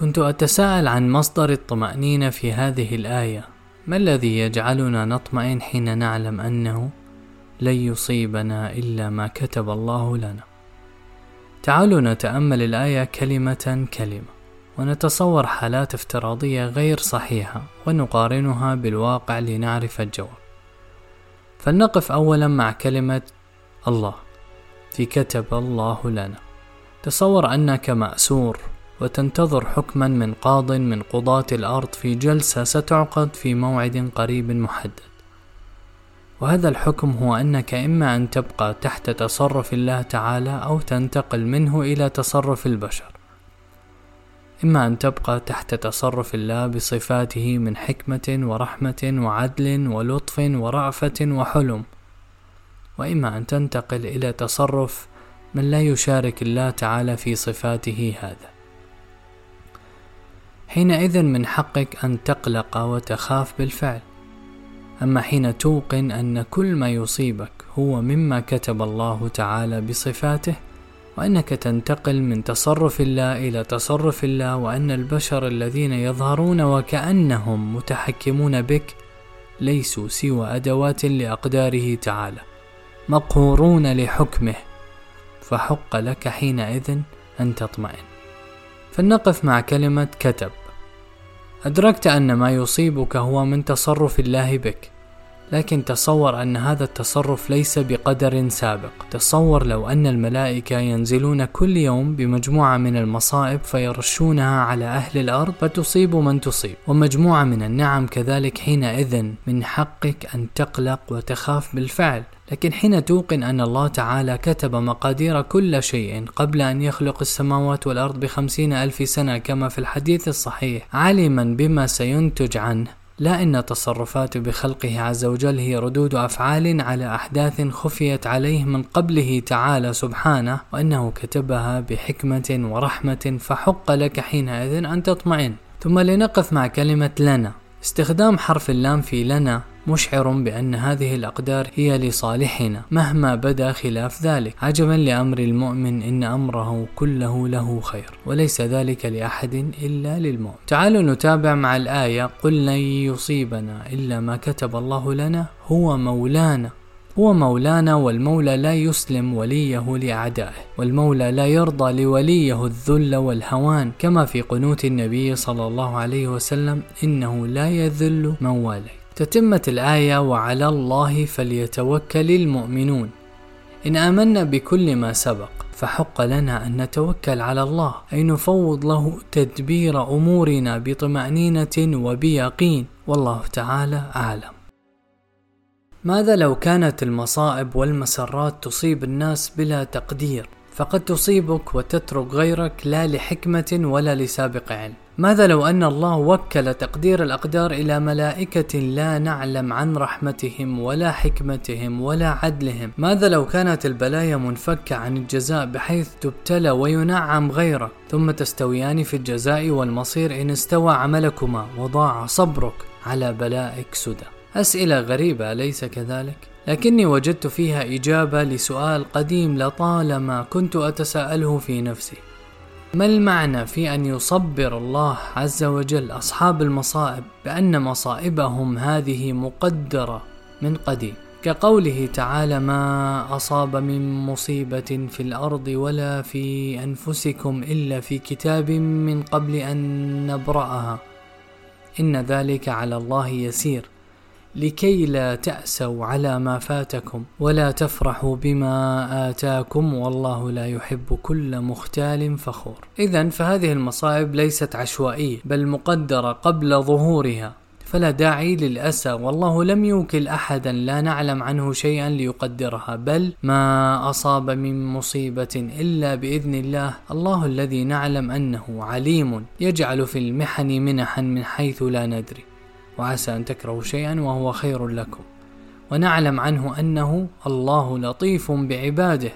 كنت أتساءل عن مصدر الطمأنينة في هذه الآية. ما الذي يجعلنا نطمئن حين نعلم أنه لن يصيبنا إلا ما كتب الله لنا؟ تعالوا نتأمل الآية كلمة كلمة ونتصور حالات افتراضية غير صحيحة ونقارنها بالواقع لنعرف الجواب. فلنقف أولا مع كلمة الله في كتب الله لنا. تصور أنك مأسور وتنتظر حكما من قاض من قضاة الأرض في جلسة ستعقد في موعد قريب محدد. وهذا الحكم هو أنك إما أن تبقى تحت تصرف الله تعالى أو تنتقل منه إلى تصرف البشر. إما أن تبقى تحت تصرف الله بصفاته من حكمة ورحمة وعدل ولطف ورأفة وحلم. وإما أن تنتقل إلى تصرف من لا يشارك الله تعالى في صفاته هذا. حينئذ من حقك أن تقلق وتخاف بالفعل. أما حين توقن أن كل ما يصيبك هو مما كتب الله تعالى بصفاته وأنك تنتقل من تصرف الله إلى تصرف الله وأن البشر الذين يظهرون وكأنهم متحكمون بك ليسوا سوى أدوات لأقداره تعالى مقهورون لحكمه فحق لك حينئذ أن تطمئن. فلنقف مع كلمة كتب. أدركت أن ما يصيبك هو من تصرف الله بك. لكن تصور أن هذا التصرف ليس بقدر سابق. تصور لو أن الملائكة ينزلون كل يوم بمجموعة من المصائب فيرشونها على أهل الأرض فتصيب من تصيب. ومجموعة من النعم كذلك حينئذ من حقك أن تقلق وتخاف بالفعل. لكن حين توقن أن الله تعالى كتب مقادير كل شيء قبل أن يخلق السماوات والأرض بخمسين ألف سنة كما في الحديث الصحيح عالما بما سينتج عنه. لا إن تصرفاته بخلقه عز وجل هي ردود أفعال على أحداث خفيت عليه من قبله تعالى سبحانه وأنه كتبها بحكمة ورحمة فحق لك حينئذ أن تطمئن. ثم لنقف مع كلمة لنا. استخدام حرف اللام في لنا مشعر بأن هذه الأقدار هي لصالحنا مهما بدا خلاف ذلك. عجبا لأمر المؤمن إن أمره كله له خير وليس ذلك لأحد إلا للمؤمن. تعالوا نتابع مع الآية. قل لن يصيبنا إلا ما كتب الله لنا هو مولانا. هو مولانا والمولى لا يسلم وليه لأعدائه والمولى لا يرضى لوليه الذل والهوان. كما في قنوت النبي صلى الله عليه وسلم إنه لا يذل من واليه تتمت الآية وعلى الله فليتوكل المؤمنون إن آمنا بكل ما سبق فحق لنا أن نتوكل على الله أي نفوض له تدبير أمورنا بطمأنينة وبيقين. والله تعالى أعلم. ماذا لو كانت المصائب والمسرات تصيب الناس بلا تقدير؟ فقد تصيبك وتترك غيرك لا لحكمة ولا لسابق علم. ماذا لو أن الله وكل تقدير الأقدار إلى ملائكة لا نعلم عن رحمتهم ولا حكمتهم ولا عدلهم؟ ماذا لو كانت البلايا منفكة عن الجزاء بحيث تبتلى وينعم غيرك ثم تستويان في الجزاء والمصير إن استوى عملكما وضاع صبرك على بلائك سدى. أسئلة غريبة أليس كذلك؟ لكني وجدت فيها إجابة لسؤال قديم لطالما كنت أتساءله في نفسي. ما المعنى في أن يصبر الله عز وجل أصحاب المصائب بأن مصائبهم هذه مقدرة من قديم؟ كقوله تعالى ما أصاب من مصيبة في الأرض ولا في أنفسكم إلا في كتاب من قبل أن نبرأها. إن ذلك على الله يسير. لكي لا تأسوا على ما فاتكم ولا تفرحوا بما آتاكم والله لا يحب كل مختال فخور. إذا فهذه المصائب ليست عشوائية بل مقدرة قبل ظهورها فلا داعي للأسى والله لم يوكل أحدا لا نعلم عنه شيئا ليقدرها بل ما أصاب من مصيبة إلا بإذن الله الله الذي نعلم أنه عليم يجعل في المحن منحا من حيث لا ندري وعسى أن تكرهوا شيئا وهو خير لكم. ونعلم عنه أنه الله لطيف بعباده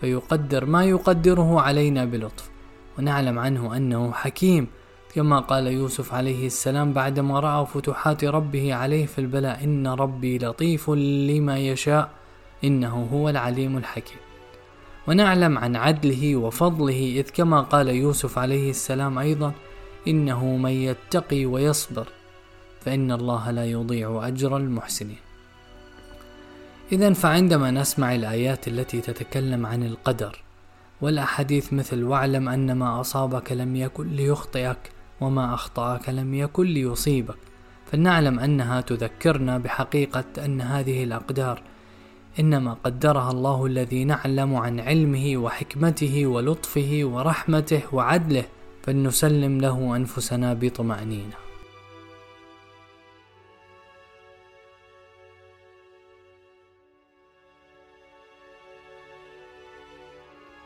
فيقدر ما يقدره علينا بلطف. ونعلم عنه أنه حكيم كما قال يوسف عليه السلام بعدما رأى فتوحات ربه عليه في البلاء إن ربي لطيف لما يشاء إنه هو العليم الحكيم. ونعلم عن عدله وفضله إذ كما قال يوسف عليه السلام أيضا إنه من يتقي ويصبر. فإن الله لا يضيع أجر المحسنين. إذا فعندما نسمع الآيات التي تتكلم عن القدر والأحاديث مثل واعلم أن ما أصابك لم يكن ليخطئك وما أخطأك لم يكن ليصيبك فلنعلم أنها تذكرنا بحقيقة أن هذه الأقدار إنما قدرها الله الذي نعلم عن علمه وحكمته ولطفه ورحمته وعدله فلنسلم له أنفسنا بطمأنينة.